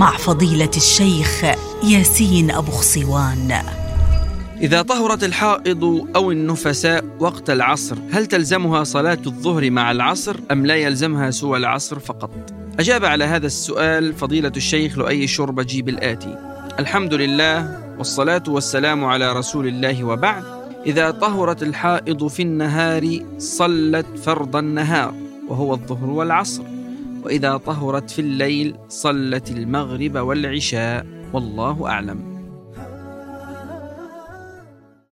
مع فضيلة الشيخ ياسين أبو خصوان إذا طهرت الحائض أو النفساء وقت العصر هل تلزمها صلاة الظهر مع العصر أم لا يلزمها سوى العصر فقط؟ أجاب على هذا السؤال فضيلة الشيخ لؤي الشربجي بالآتي الحمد لله والصلاة والسلام على رسول الله وبعد. إذا طهرت الحائض في النهار صلت فرض النهار وهو الظهر والعصر. وإذا طهرت في الليل صلت المغرب والعشاء والله أعلم.